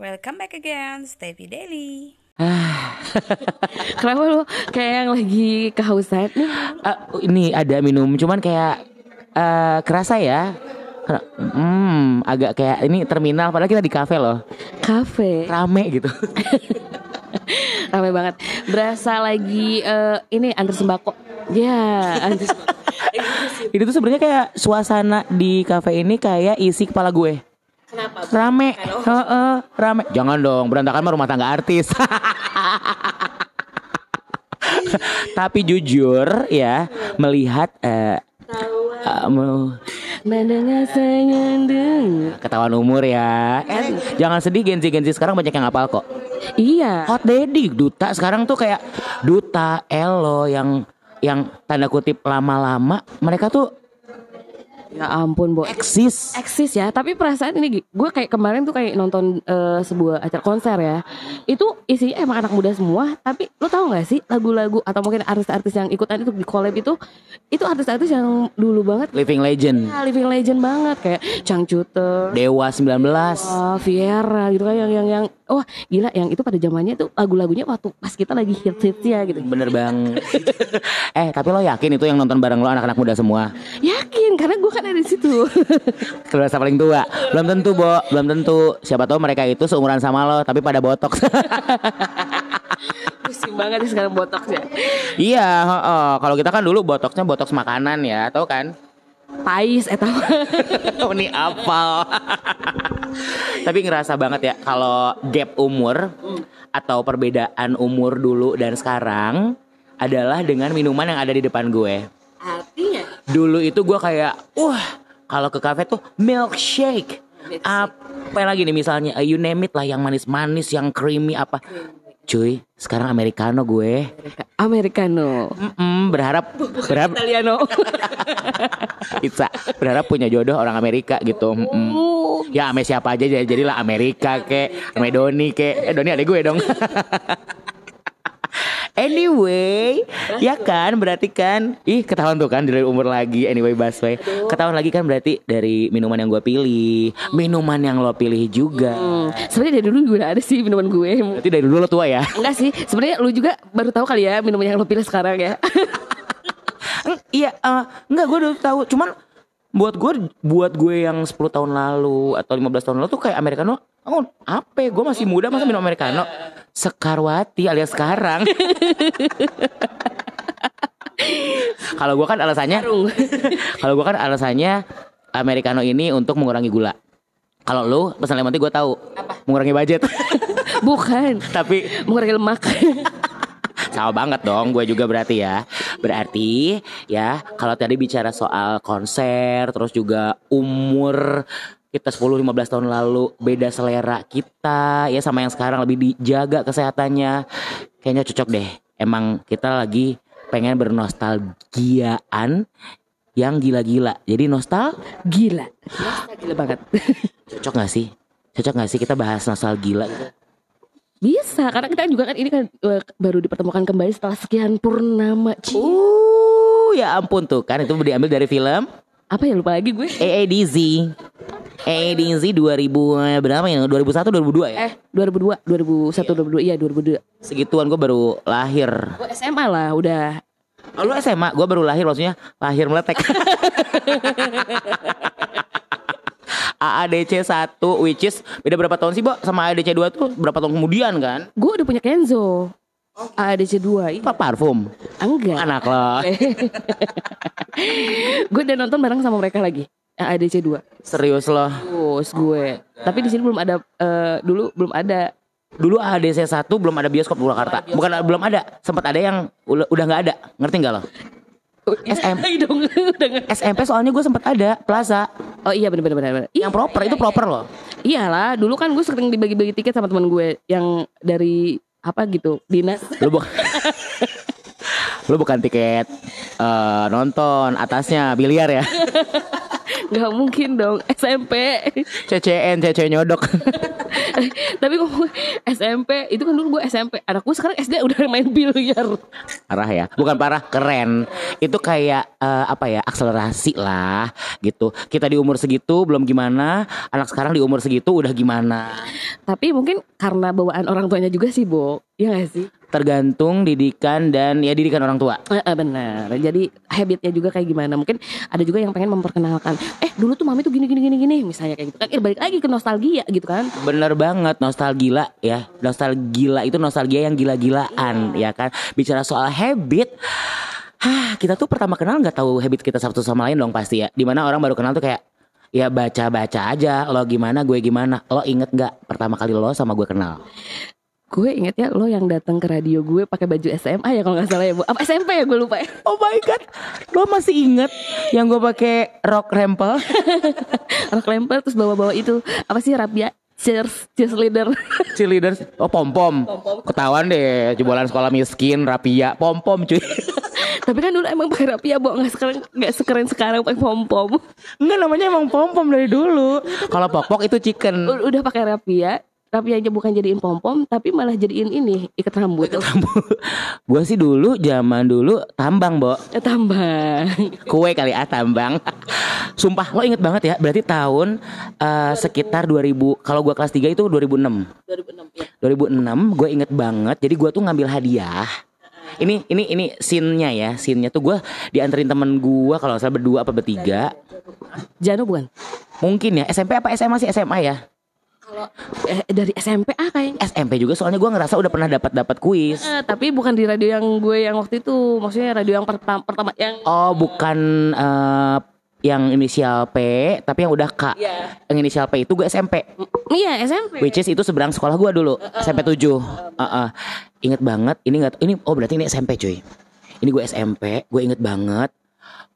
Welcome back again, Stevie Daily. Kenapa lu kayak yang lagi kehausan? Eh, ini ada minum, cuman kayak eh, kerasa ya. Hmm, agak kayak ini terminal padahal kita di kafe loh. Kafe. Rame gitu. Rame banget. Berasa lagi eh, ini antar sembako. Ya, antar sembako. Itu tuh sebenarnya kayak suasana di kafe ini kayak isi kepala gue. Kenapa? Rame. Heeh, rame. Jangan dong, berantakan mah rumah tangga artis. Tapi jujur ya, melihat eh eh, mau- Mendengar senyendeng. ketahuan umur ya. Eh, jangan sedih Genzi Genzi sekarang banyak yang hafal kok. Iya. Hot Daddy, duta sekarang tuh kayak duta, elo yang yang tanda kutip lama-lama mereka tuh Ya ampun, Bo. eksis. eksis ya tapi perasaan ini gue kayak kemarin tuh kayak nonton eh, sebuah acara konser ya itu isinya emang anak muda semua tapi lo tau gak sih lagu-lagu atau mungkin artis-artis yang ikutan itu di collab itu itu artis-artis yang dulu banget Living Legend, ya, living legend banget kayak Changcuter Dewa 19. Wah, Viera gitu kan yang yang yang wah gila yang itu pada zamannya tuh lagu-lagunya waktu pas kita lagi hits hitsnya gitu Bener bang. eh tapi lo yakin itu yang nonton bareng lo anak-anak muda semua? yakin karena gue kan ada di situ Keluarga paling tua. Belum tentu, Bo. Belum tentu. Siapa tahu mereka itu seumuran sama lo tapi pada botok. pusing banget sih sekarang botoxnya iya, heeh. kalau kita kan dulu botoksnya botoks makanan ya, tau kan? pais eta Oh ini apal. Tapi ngerasa banget ya kalau gap umur atau perbedaan umur dulu dan sekarang adalah dengan minuman yang ada di depan gue. Artinya Dulu itu gue kayak, wah kalau ke kafe tuh milkshake. Apa lagi nih misalnya, eh, you name it lah yang manis-manis, yang creamy apa. Cuy, sekarang americano gue. Americano Mm-mm, berharap berharap Italiano pizza, berharap punya jodoh orang Amerika gitu. Mm-mm. Oh, Ya ame siapa aja jadi jadilah Amerika kek, ame Doni kek. Eh Doni ada gue dong. anyway, ya kan berarti kan ih ketahuan tuh kan dari umur lagi anyway Baswe. Ketahuan lagi kan berarti dari minuman yang gue pilih, minuman yang lo pilih juga. Hmm, sebenarnya dari dulu juga ada sih minuman gue. Berarti dari dulu lo tua ya. Enggak sih, sebenarnya lu juga baru tahu kali ya minuman yang lu pilih sekarang ya. Iya, eh, enggak gue udah tahu. Cuman buat gue buat gue yang 10 tahun lalu atau 15 tahun lalu tuh kayak americano oh apa gue masih muda masa minum americano sekarwati alias sekarang. Kalau gue kan alasannya kalau gue kan alasannya americano ini untuk mengurangi gula. Kalau lu pesan lemon tea gue tahu. Mengurangi budget. Bukan, tapi mengurangi lemak. sama banget dong gue juga berarti ya. Berarti ya kalau tadi bicara soal konser Terus juga umur kita 10-15 tahun lalu beda selera kita ya sama yang sekarang lebih dijaga kesehatannya kayaknya cocok deh emang kita lagi pengen bernostalgiaan yang gila-gila jadi nostal Gila. Gila banget. cocok gak sih cocok gak sih kita bahas nostalgia gitu Bisa, karena kita juga kan ini kan eh, baru dipertemukan kembali setelah sekian purnama. Ci. uh ya ampun tuh kan itu diambil dari film Apa ya lupa lagi gue? AADZ AADZ 2000 berapa ya? 2001 2002 ya? Eh, 2002, 2001, 2002, iya. 2002. segituan gue baru lahir. Gue SMA lah, udah. oh, lu SMA gue baru lahir maksudnya lahir meletek. AADC 1 which is beda berapa tahun sih Bo? Sama AADC 2 tuh berapa tahun kemudian kan? Gue udah punya Kenzo. ADC 2 apa parfum Enggak. anak lo gue udah nonton bareng sama mereka lagi. ADC 2. serius lo Terus gue. Tapi di sini belum ada eh, dulu belum ada. dulu AADC 1 belum ada bioskop di Purwakarta bukan belum ada sempat ada yang udah udah nggak ada ngerti nggak lo SM. Iya nggak- SMP soalnya gue sempat ada Plaza oh iya benar benar benar. benar. yang proper itu proper loh Iyalah, dulu kan gue sering dibagi-bagi tiket sama teman gue yang dari apa gitu dinas. lu bukan lu bukan tiket eh, nonton atasnya biliar ya Gak mungkin dong SMP. CCM cece nyodok Tapi ngomong SMP itu kan dulu gue SMP. Anak gue sekarang SD udah main biliar. Parah ya, bukan parah, keren. Itu kayak eh, apa ya, akselerasi lah gitu. Kita di umur segitu belum gimana, anak sekarang di umur segitu udah gimana. Tapi mungkin karena bawaan orang tuanya juga sih, Bo. Iya gak sih? Tergantung didikan dan ya didikan orang tua. Eh, benar. Jadi habitnya juga kayak gimana? Mungkin ada juga yang pengen memperkenalkan. Eh dulu tuh mami tuh gini gini gini gini. Misalnya kayak gitu kan. Eh, balik lagi ke nostalgia gitu kan. Bener banget nostalgia ya. Nostalgia itu nostalgia yang gila-gilaan ya kan. Bicara soal habit Hah, kita tuh pertama kenal nggak tahu habit kita satu sama lain dong pasti ya. Di mana orang baru kenal tuh kayak Ya baca-baca aja Lo gimana gue gimana. Lo inget nggak pertama kali lo sama gue kenal? Gue inget ya lo yang datang ke radio gue pakai baju SMA ya kalau nggak salah ya, Bu. Apa SMP ya gue lupa ya. Oh my god Lo masih inget Yang gue pakai rok rempel? Rok lempar terus bawa-bawa itu. Apa sih Rabia? Cheers, cheers leader. Cheerleaders Oh pom-pom Ketahuan deh Jebolan sekolah miskin Rapia Pom-pom cuy Tapi kan dulu emang pakai Rabia, Bu. Nggak sekarang nggak sekeren sekarang pakai pom pom. Enggak namanya emang pom-pom dari dulu Kalau pok-pok itu chicken Udah pakai Rabia. Rabia aja bukan jadiin pom pom, tapi malah jadiin ini ikat rambut. gue sih dulu zaman dulu tambang, Bo. Eh, Tambah. Kue kali ah tambang. Sumpah lo inget banget ya. Berarti tahun eh, sekitar 2000 kalau gua kelas 3 itu 2006. 2006 ya. 2006 gue inget banget. Jadi gua tuh ngambil hadiah. Ini ini ini scene-nya ya. Scene-nya tuh gua dianterin temen gua kalau salah berdua apa bertiga. Jano bukan? Mungkin ya SMP apa SMA sih SMA ya? Eh, dari SMP ah kayaknya. SMP juga soalnya gua ngerasa udah pernah dapat dapat kuis. Eh, tapi bukan di radio yang gue yang waktu itu, maksudnya radio yang pertama, pertama yang Oh, bukan eh, yang inisial P, tapi yang udah K. Iya. Yang inisial P itu gue SMP. Iya SMP. Which is itu seberang sekolah gua dulu SMP 7 Heeh. Ingat banget Ini nggak ini oh berarti ini SMP cuy Ini gue SMP Gue inget banget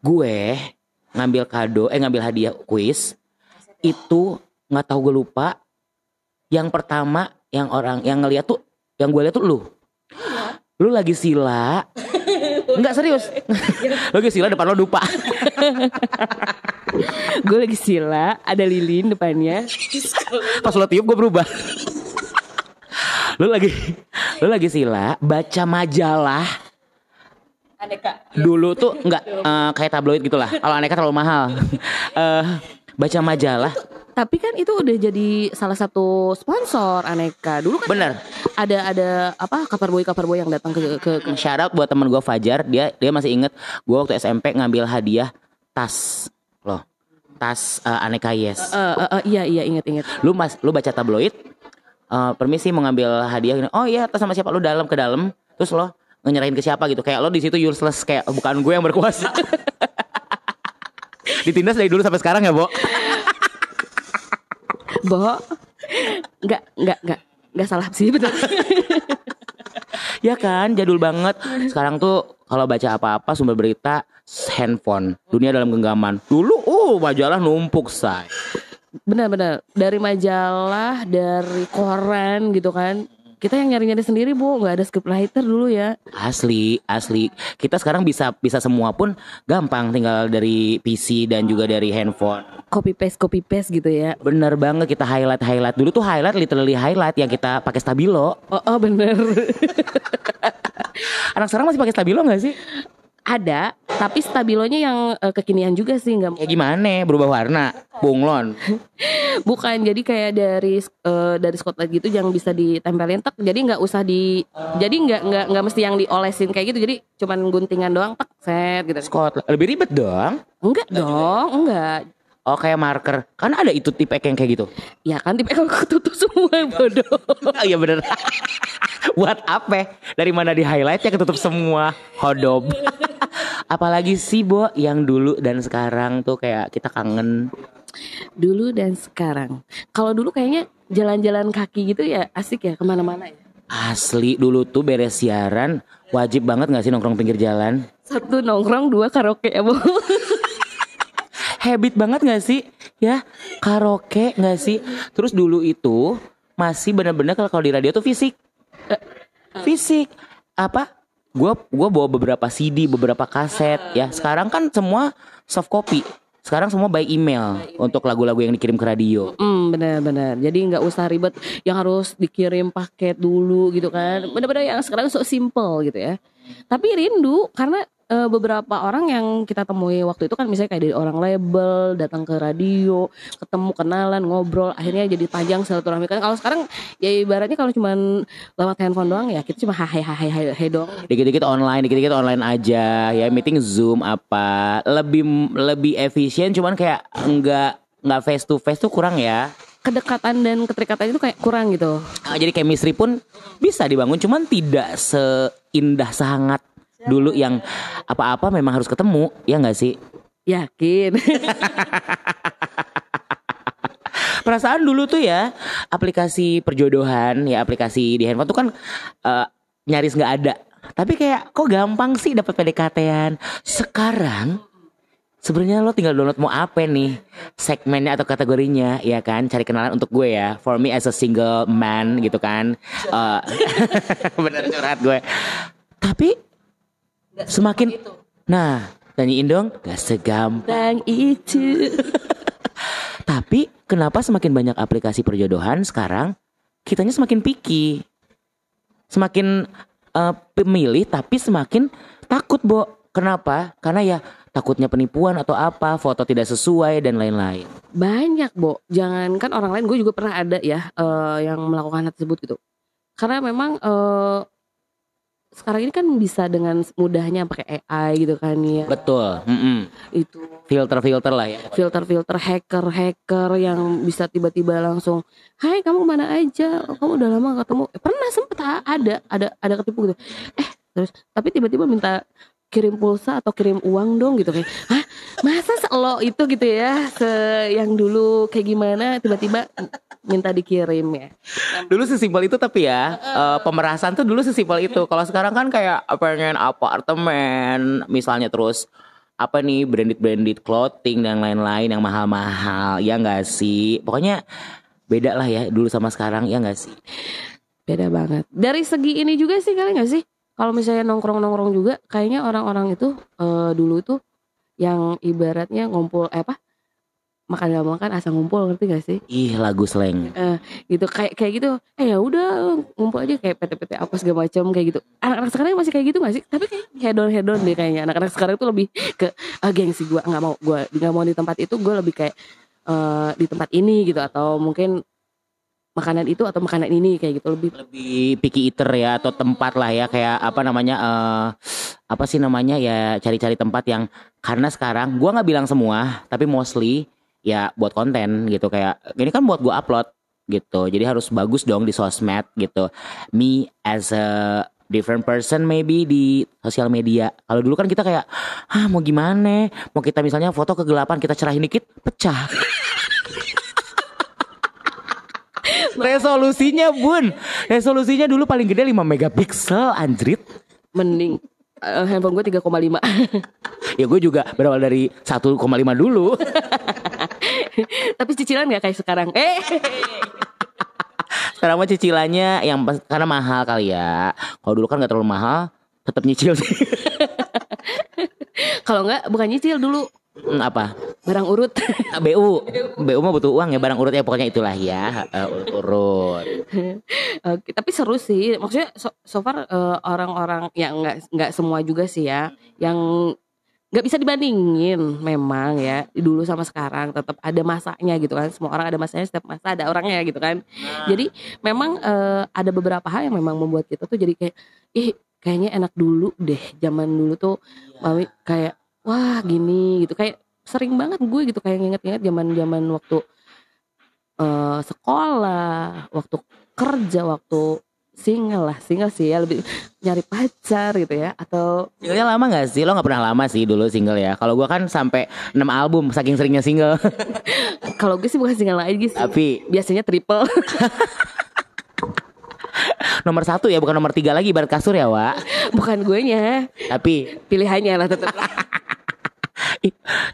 Gue ngambil kado Eh ngambil hadiah kuis Itu nggak tahu gue lupa Yang pertama Yang orang Yang ngeliat tuh Yang gue lihat tuh lu Lu lagi sila Enggak serius Lu lagi sila depan lo dupa gue lagi sila, ada lilin depannya. Pas lo tiup gue berubah Lu lagi Lu lagi sila Baca majalah Aneka. dulu tuh nggak eh, kayak tabloid gitulah. Kalau aneka terlalu mahal. Eh baca majalah, Tapi kan itu udah jadi salah satu sponsor Aneka. Dulu kan bener. ada ada apa kabar boy kabar boy yang datang ke ke, ke Shout out buat temen gue Fajar, dia dia masih inget gue waktu SMP ngambil hadiah tas loh, tas eh, aneka yes. Eh, eh, eh, iya iya inget inget. Lu mas, lu baca tabloid, eh, permisi mau ngambil hadiah gini. Oh iya, tas sama siapa? Lu dalam ke dalam, terus lo nyerahin ke siapa gitu. Kayak lo di situ useless kayak bukan gue yang berkuasa. Ditindas dari dulu sampai sekarang ya, Bo. Bo, nggak nggak nggak nggak salah sih betul. Ya kan, jadul banget. Sekarang tuh kalau baca apa-apa sumber berita handphone, dunia dalam genggaman. Dulu, uh, majalah numpuk say. Benar-benar dari majalah, dari koran gitu kan. Kita yang nyari-nyari sendiri bu, nggak ada scriptwriter dulu ya. Asli, asli. Kita sekarang bisa bisa semua pun gampang tinggal dari PC dan juga dari handphone. Copy paste copy paste gitu ya. Bener banget kita highlight highlight. Dulu tuh highlight literally highlight yang kita pakai stabilo. Oh, oh bener. Anak sekarang masih pakai stabilo nggak sih? Ada, tapi stabilonya yang eh, kekinian juga sih nggak Ya gimana? Berubah warna, bunglon. bukan jadi kayak dari eh, dari Scotland gitu yang bisa ditempelin tek jadi nggak usah di jadi nggak nggak nggak mesti yang diolesin kayak gitu jadi cuman guntingan doang tek set gitu Scott lebih ribet dong. enggak dong enggak Oh kayak marker. Kan ada itu tipe yang kayak gitu. ya kan tipe kalau ketutup semua bodoh Oh iya bener Buat apa? Dari mana di highlightnya ketutup semua Hodob Apalagi sih Bo Yang dulu dan sekarang tuh kayak kita kangen. Dulu dan sekarang. Kalau dulu kayaknya jalan-jalan kaki gitu ya asik ya ke mana-mana ya? Asli dulu tuh beres siaran Wajib banget gak sih nongkrong pinggir jalan? Satu nongkrong dua karaoke ya bu Habit banget gak sih? Ya karaoke gak sih? Terus dulu itu Masih bener-bener kalau di radio tuh fisik. Eh, Fisik. Apa? Gua gua bawa beberapa CD, beberapa kaset ya. Sekarang kan semua soft copy. sekarang semua by email untuk lagu-lagu yang dikirim ke radio. Hmm benar-benar. Jadi nggak usah ribet yang harus dikirim paket dulu gitu kan. Benar-benar yang sekarang so simple gitu ya. Tapi rindu karena eh, beberapa orang yang kita temui waktu itu kan misalnya kayak dari orang label datang ke radio, ketemu kenalan, ngobrol, akhirnya jadi panjang silaturahmi kan. Kalau sekarang ya ibaratnya kalau cuman lewat handphone doang ya kita cuma hai hai hai hai hai doang. Dikit-dikit online, dikit-dikit online aja ya meeting Zoom apa. Lebih lebih efisien cuman kayak enggak nggak face to face tuh kurang ya. Kedekatan dan keterikatan itu kayak kurang gitu. Ah, jadi chemistry pun bisa dibangun cuman tidak seindah sehangat dulu yang apa-apa memang harus ketemu ya nggak sih? Yakin. perasaan dulu tuh ya aplikasi perjodohan ya aplikasi di handphone tuh kan eh, nyaris nggak ada. Tapi kayak kok gampang sih dapat PDKT-an sekarang sebenarnya lo tinggal download mau apa nih? Segmennya atau kategorinya ya kan? Cari kenalan untuk gue ya. For me as a single man gitu kan. Eh, bener curhat gue. Tapi semakin nah nyanyiin dong gak segampang itu. Tapi kenapa semakin banyak aplikasi perjodohan sekarang kitanya semakin picky. Semakin eh, pemilih tapi semakin takut, Bo. Kenapa? Karena ya takutnya penipuan atau apa, foto tidak sesuai dan lain-lain. Banyak, Bo. Jangankan orang lain, gue juga pernah ada ya eh, yang melakukan hal tersebut gitu. Karena memang eh, sekarang ini kan bisa dengan mudahnya pakai AI gitu kan ya. Betul. mm-mm. Itu Filter-filter lah ya. filter-filter hacker-hacker yang bisa tiba-tiba langsung, "Hai, kamu ke mana aja? Kamu udah lama gak ketemu." Eh, pernah sempet ada ada ada ketipu gitu. Eh, terus tapi tiba-tiba minta kirim pulsa atau kirim uang dong gitu kayak hah masa lo itu gitu ya se yang dulu kayak gimana tiba-tiba minta dikirim ya Dulu sesimpel itu tapi ya eh, pemerasan tuh dulu sesimpel itu. Kalau sekarang kan kayak pengen apartemen misalnya terus apa nih branded branded clothing dan lain-lain yang mahal-mahal ya nggak sih? Pokoknya beda lah ya dulu sama sekarang ya nggak sih? beda banget dari segi ini juga sih kali nggak sih kalau misalnya nongkrong-nongkrong juga kayaknya orang-orang itu eh, dulu tuh yang ibaratnya ngumpul eh apa makan gak makan asal ngumpul ngerti gak sih? Ih lagu slang. gitu kayak kayak gitu. Eh ya udah ngumpul aja kayak PT-PT apa segala macam kayak gitu. Anak-anak sekarang masih kayak gitu gak sih? Tapi kayak hedon hedon deh kayaknya. Anak-anak sekarang tuh lebih ke ah, gengsi gue nggak mau gue nggak mau di tempat itu gue lebih kayak eh, di tempat ini gitu. Atau mungkin makanan itu atau makanan ini kayak gitu. Lebih Lebih picky eater ya atau tempat lah ya. Kayak apa namanya eh apa sih namanya ya cari-cari tempat yang karena sekarang gua nggak bilang semua tapi mostly ya buat konten gitu kayak ini kan buat gua upload gitu. Jadi harus bagus dong di sosmed gitu. Me as a different person maybe di sosial media. Kalau dulu kan kita kayak ah mau gimana? Mau kita misalnya foto kegelapan kita cerahin dikit pecah. Resolusinya bun. Resolusinya dulu paling gede 5 megapiksel anjrit. Mending eh, handphone gue 3,5 ya gue juga berawal dari 1,5 dulu. Tapi cicilan gak kayak sekarang? Eh. Sekarang mah cicilannya yang karena mahal kali ya. Kalau dulu kan gak terlalu mahal tetap nyicil sih. Kalau nggak bukan nyicil dulu. Hmm, apa? Barang urut. Ah, BU BU mah butuh uang ya barang urut ya pokoknya itulah ya. Eh, urut-urut Oke, tapi seru sih. Maksudnya so, so far eh, orang-orang yang nggak nggak semua juga sih ya, yang nggak bisa dibandingin memang ya. Dulu sama sekarang tetap ada masanya gitu kan. Semua orang ada masanya setiap masa ada orangnya gitu kan. Jadi memang eh, ada beberapa hal yang memang membuat kita tuh jadi kayak ih kayaknya enak dulu deh zaman dulu tuh. Mami kayak wah gini gitu. Kayak sering banget gue gitu kayak nginget-nginget zaman zaman waktu eh, sekolah waktu kerja waktu single lah single sih ya lebih nyari pacar gitu ya atau Singlenya lama gak sih? Lo gak pernah lama sih dulu single ya. Kalau gua kan sampai 6 album saking seringnya single. Kalau gue sih bukan single lagi sih. Tapi biasanya triple. Nomor satu ya bukan nomor tiga lagi ibarat kasur ya Wak. Bukan gue nya Tapi pilihannya lah tetap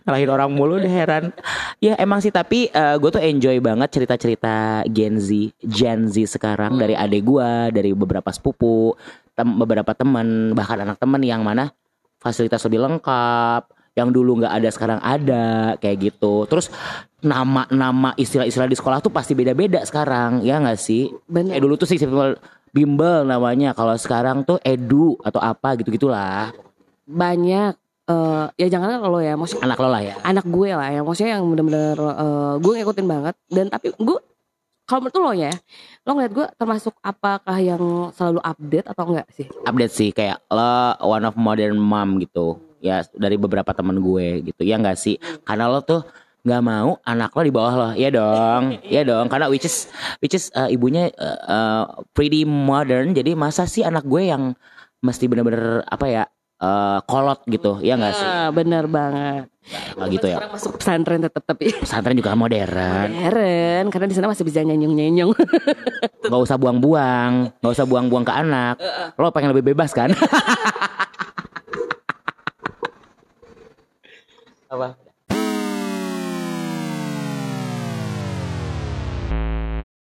ngalahin orang mulu deh heran. Ya emang sih tapi gue tuh enjoy banget cerita-cerita Gen Z, Gen Z sekarang. Dari adek gue, dari beberapa sepupu, tem- beberapa teman, bahkan anak teman yang mana fasilitas lebih lengkap, yang dulu nggak ada sekarang ada kayak gitu. Terus nama-nama istilah-istilah di sekolah tuh pasti beda-beda sekarang ya nggak sih? Bener. eh dulu tuh sih bimbel namanya. Kalau sekarang tuh edu atau apa gitu gitulah banyak eh ya jangan kalau ya maksudnya anak lo lah ya. anak gue lah yang maksudnya yang bener-bener eh, gue ngikutin banget. Dan tapi gue kalau menurut lo ya lo ngeliat gue termasuk apakah yang selalu update atau enggak sih? Update sih kayak lo one of modern mom gitu. Ya dari beberapa temen gue gitu. Ya nggak sih? Karena lo tuh nggak mau anak lo di bawah lo. Ya dong. Ya dong. Karena which is which is uh, ibunya uh, uh, pretty modern. Jadi masa sih anak gue yang mesti bener-bener apa ya uh, kolot gitu ya nggak sih? Ah, bener banget. Nggak gitu ya. Masuk pesantren tetap tapi pesantren juga modern. Modern, karena di sana masih bisa nyenyong-nyenyong. nggak usah buang-buang nggak usah buang-buang ke anak. Lo pengen lebih bebas kan? Apa